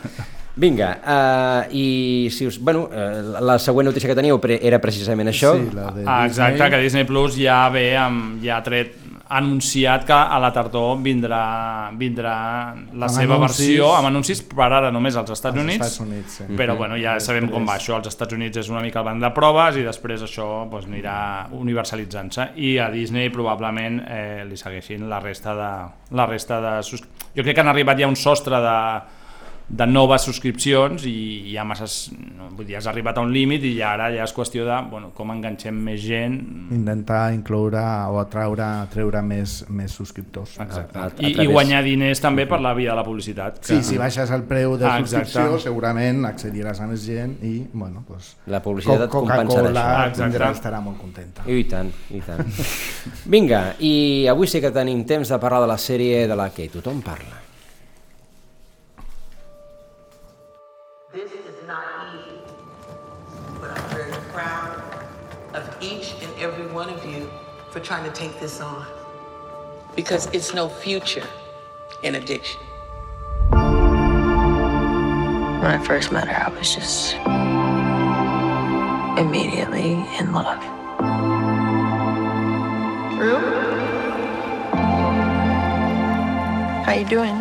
Vinga, uh, i si us... Bueno, uh, la següent notícia que teníeu pre era precisament això. Sí, la de Ah, exacte, Disney. que Disney Plus ja ve amb, ja ha tret ha anunciat que a la tardor vindrà, vindrà la Amb seva anuncis. versió amb anuncis per ara només als Estats Als Units, Estats Units, sí. però Mhm. bueno, ja sabem com va Després- això, als Estats Units és una mica el banc de proves i després això doncs, anirà universalitzant-se i a Disney probablement eh, li segueixin la resta de, la resta de jo crec que han arribat ja a un sostre de, de noves subscripcions i ja masses, no, vull dir, has arribat a un límit i ja ara ja és qüestió de bueno, com enganxem més gent Intentar incloure o atraure, treure més, més subscriptors. I, i guanyar diners també per la via de la publicitat. Sí, si baixes el preu de Ah, subscripció, exacte. segurament accediràs a més gent i, bueno, pues, La publicitat et compensarà Coca-Cola tindrà, estarà molt contenta. I tant, i tant. Vinga, i avui sí que tenim temps de parlar de la sèrie de la que tothom parla. One of you for trying to take this on. Because it's no future in addiction. When I first met her, I was just immediately in love. Rue? How you doing?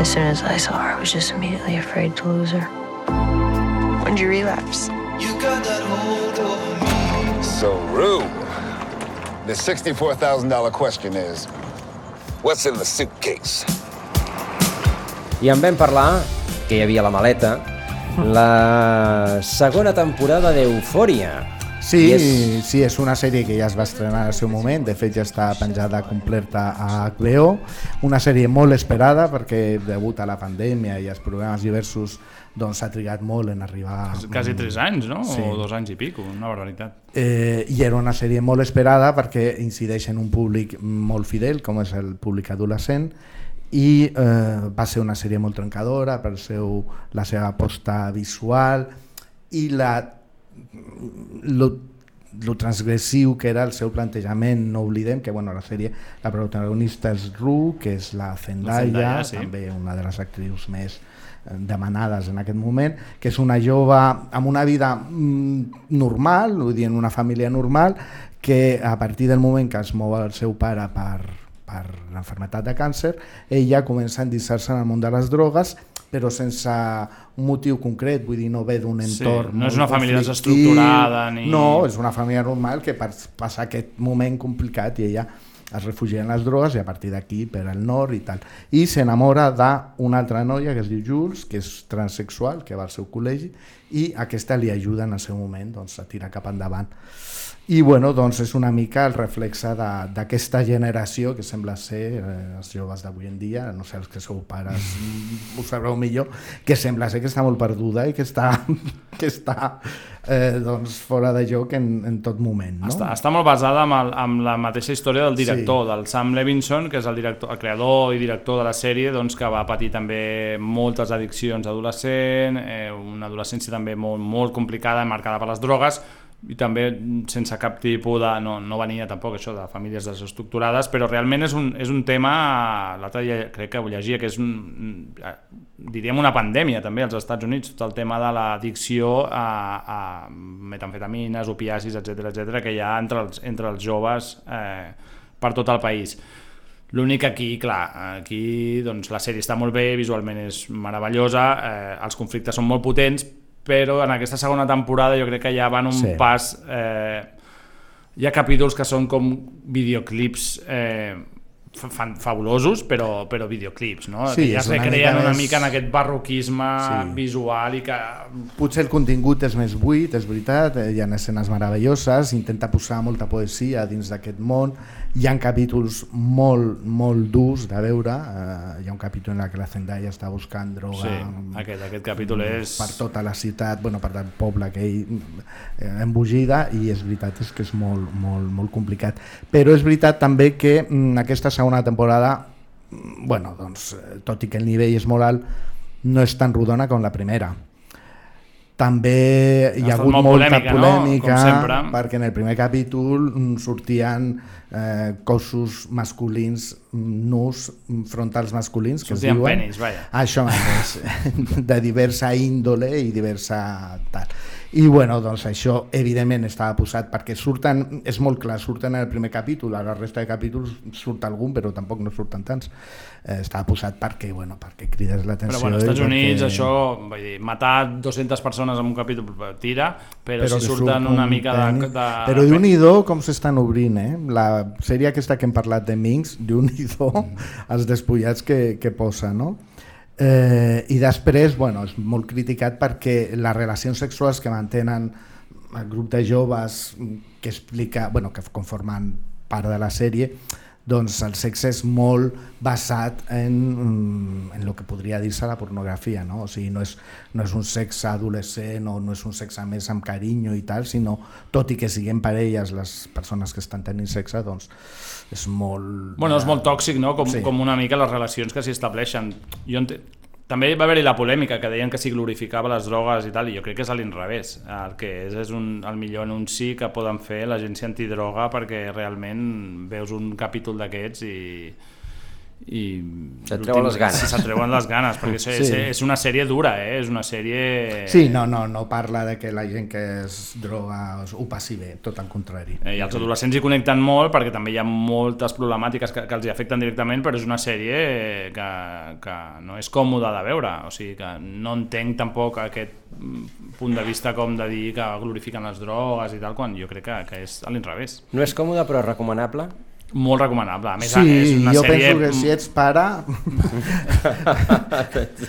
As soon as I saw her, I was just immediately afraid to lose her. When did you relapse? So, Rue, the $64,000 question is what's in the suitcase? I en vam parlar, que hi havia la maleta, la segona temporada d'Eufòria. Sí, I és... sí, és una sèrie que ja es va estrenar al seu moment, de fet ja està penjada completa a HBO, una sèrie molt esperada perquè degut a la pandèmia i als problemes diversos doncs s'ha trigat molt en arribar... quasi 3 anys, no? Sí. O dos anys i pico, una barbaritat. Eh, I era una sèrie molt esperada perquè incideix en un públic molt fidel, com és el públic adolescent, i eh, va ser una sèrie molt trencadora per seu, la seva aposta visual i la lo, lo transgressiu que era el seu plantejament, no oblidem que bueno, la sèrie, la protagonista és Ru, que és la Zendaya, Zendaya, sí. també una de les actrius més eh, demanades en aquest moment, que és una jove amb una vida mm, normal, vull dir, en una família normal, que a partir del moment que es mou el seu pare per, per l'enfermetat de càncer, ella comença a endinsar-se en el món de les drogues, però sense motiu concret, vull dir, no ve d'un Sí, entorn no és una família desestructurada ni- No, és una família normal que per passar aquest moment complicat i ella es refugia en les drogues i a partir d'aquí per al nord i tal. I s'enamora d'una altra noia que es diu Jules, que és transexual, que va al seu col·legi, i aquesta li ajuda en el seu moment doncs, a tirar cap endavant. I bueno, doncs és una mica el reflexe de- d'aquesta generació que sembla ser eh, els joves d'avui en dia, no sé, els que sou pares mm, ho sabreu millor, que sembla ser que està molt perduda i que està, que està eh, doncs, fora de joc en, en tot moment. No? Està, està molt basada amb, el, amb la mateixa història del director, sí. del Sam Levinson, que és el, director, el creador i director de la sèrie, doncs, que va patir també moltes addiccions adolescent, eh, una adolescència també molt, molt complicada, marcada per les drogues, i també sense cap tipus de... No, no venia tampoc això de famílies desestructurades, però realment és un, és un tema, l'altre dia crec que ho llegia, que és un, diríem una pandèmia també als Estats Units, tot el tema de l'addicció a, a metamfetamines, opiacis, etc etc que hi ha entre els, entre els joves eh, per tot el país. L'únic aquí, clar, aquí doncs, la sèrie està molt bé, visualment és meravellosa, eh, els conflictes són molt potents, però en aquesta segona temporada jo crec que ja van un Sí. pas... Eh, hi ha capítols que són com videoclips eh, fa- fan fabulosos, però, però videoclips, no? Sí, que ja es una recreen mica una mica en aquest barroquisme Sí. visual i que... Potser el contingut és més buit, és veritat, eh, hi ha escenes meravelloses, intenta posar molta poesia dins d'aquest món, hi ha capítols molt, molt durs de veure, eh, hi ha un capítol en què la Zendaya està buscant droga Sí, aquest, aquest capítol és... per tota la ciutat, bueno, per el poble que ell eh, embogida i és veritat és que és molt, molt, molt complicat. Però és veritat també que mm, aquesta segona temporada, mm, bueno, doncs, eh, tot i que el nivell és molt alt, no és tan rodona com la primera. També hi ha estat hagut molt molta polèmica, no? polèmica, Com sempre. perquè en el primer capítol mm, sortien eh, cossos masculins nus, frontals masculins, que es Sortien diuen. penis, vaja. Això mateix, de diversa índole i diversa tal. I bueno, doncs això evidentment estava posat perquè surten, és molt clar, surten en el primer capítol, a la resta de capítols surt algun, però tampoc no surten tants. Eh, estava posat perquè, bueno, perquè crides l'atenció. Però bueno, als i Estats Units perquè- això, vull dir, matar 200 persones en un capítol tira, però, Però si surten surt una un mica de... de Però déu nhi com s'estan obrint, eh? La sèrie aquesta que hem parlat de Minx, déu nhi els despullats que, que posa, no? Eh, I després, bueno, és molt criticat perquè les relacions sexuals que mantenen el grup de joves que explica, bueno, que conformen part de la sèrie, doncs el sexe és molt basat en, mm, en el que podria dir-se la pornografia, no? O sigui, no és, no és un sexe adolescent o no és un sexe més amb carinyo i tal, sinó, tot i que siguin parelles les persones que estan tenint sexe, doncs és molt... Bueno, és molt tòxic, no? Com, Sí. com una mica les relacions que s'hi estableixen. Jo ente... També va haver-hi la polèmica, que deien que s'hi glorificava les drogues i tal, i jo crec que és a l'inrevés. El que és és un, el millor anunci que poden fer l'agència antidroga perquè realment veus un capítol d'aquests i i Se't treuen les ganes. Sí, se't treuen les ganes perquè és, Sí. és, una sèrie dura eh? és una sèrie Sí, no, no, no parla de que la gent que es droga ho passi bé, tot al contrari. Eh, I els adolescents hi connecten molt perquè també hi ha moltes problemàtiques que, que els hi afecten directament, però és una sèrie que, que no és còmoda de veure, o sigui que no entenc tampoc aquest mm, punt de vista com de dir que glorifiquen les drogues i tal, quan jo crec que, que és a l'inrevés. No és còmode però recomanable? Molt recomanable. A més, Sí, és una jo sèrie... penso que si ets pare...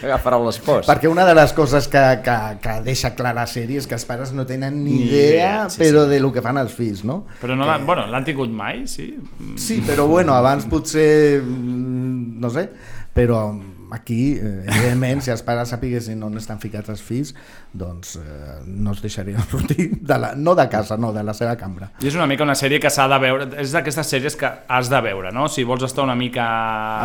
T'agafarà l'espòs. Perquè una de les coses que, que, que deixa clar la sèrie és que els pares no tenen ni, Ni idea, idea, sí, però sí. de lo que fan els fills, no? Però no l'han bueno, tingut mai, sí? Sí, però bueno, abans potser, mm, no sé, però aquí, eh, evidentment, si els pares sapiguessin on estan ficats els fills, doncs eh, no els deixarien sortir, de la, no de casa, no, de la seva cambra. I és una mica una sèrie que s'ha de veure, és d'aquestes sèries que has de veure, no? Si vols estar una mica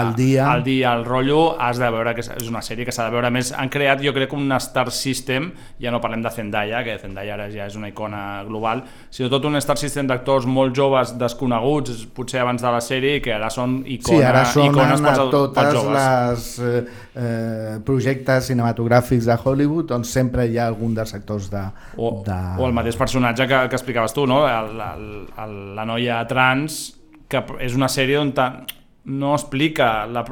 Al dia. al dia, al rotllo, has de veure que és- una sèrie que s'ha de veure. A més, han creat, jo crec, un Star System, ja no parlem de Zendaya, que Zendaya ara ja és una icona global, sinó tot un Star System d'actors molt joves, desconeguts, potser abans de la sèrie, que ara són icona, Sí, ara sonen icones pels, pels totes joves. les eh, projectes cinematogràfics de Hollywood on sempre hi ha algun dels actors de... o, de... o el mateix personatge que, que explicaves tu, no? el, el, el, la noia trans, que és una sèrie on ta, no explica, la,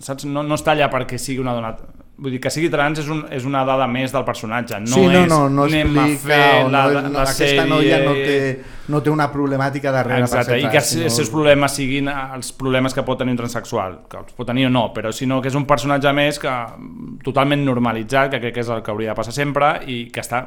saps? No, no està allà perquè sigui una dona... Vull dir, que sigui trans és, un, és una dada més del personatge, no sí, no, és no, no anem a explica, fer o la, no, la, la aquesta sèrie... noia no té, no té una problemàtica darrere Exacte, per ser i que els, els seus problemes siguin els problemes que pot tenir un transexual, que els pot tenir o no, però sinó que és un personatge més que totalment normalitzat, que crec que és el que hauria de passar sempre i que està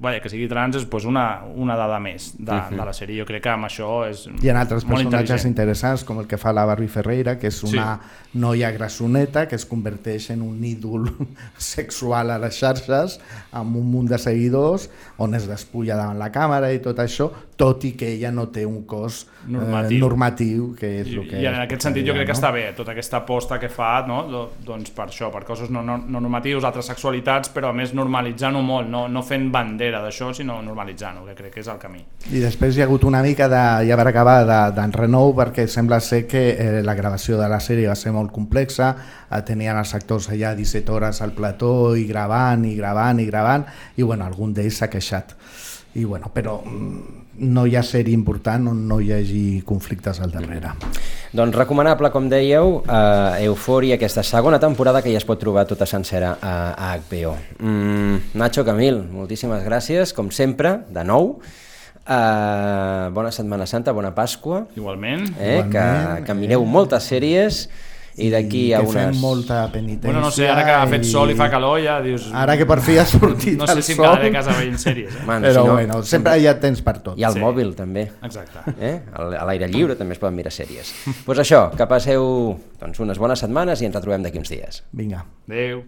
vaja, que sigui trans és pues, una, una dada més de, Mhm. de la sèrie. Jo crec que amb això és Hi ha altres personatges interessants, com el que fa la Barbie Ferreira, que és una Sí. noia grassoneta que es converteix en un ídol sexual a les xarxes, amb un munt de seguidors, on es despulla davant la càmera i tot això, tot i que ella no té un cos Normatiu. eh, normatiu que és el que I en es aquest sentit jo crec que no? està bé tota aquesta aposta que fa no? Do- doncs per això, per coses no, no, no normatius, altres sexualitats, però a més normalitzant-ho molt, no, no fent bandera d'això, sinó normalitzant-ho, que crec que és el camí. I després hi ha hagut una mica de, ja per acabar, de- d'enrenou perquè sembla ser que eh, la gravació de la sèrie va ser molt complexa, eh, tenien els actors allà 17 hores al plató i gravant i gravant i gravant i bueno, algun d'ells s'ha queixat. I bueno, però mm, no hi ha sèrie important on no hi hagi conflictes al darrere. Doncs recomanable, com dèieu, eh, Eufòria, aquesta segona temporada que ja es pot trobar tota sencera a, a HBO. Mm, Nacho Camil, moltíssimes gràcies, com sempre, de nou. Uh, bona Setmana Santa, bona Pasqua. Igualment. Eh, Igualment, que, que mireu moltes sèries i d'aquí a que fem unes... molta penitència. Bueno, no sé, ara que ha fet sol i fa calor ja dius... Ara que per fi ha sortit no sé el si em quedaré a casa veient sèries. Eh? Bueno, Però si no, bueno, sempre hi ha temps per tot. I al Sí. mòbil, també. Exacte. Eh? Al- A l'aire lliure també es poden mirar sèries. Doncs pues això, que passeu doncs, unes bones setmanes i ens retrobem d'aquí uns dies. Vinga. Adéu.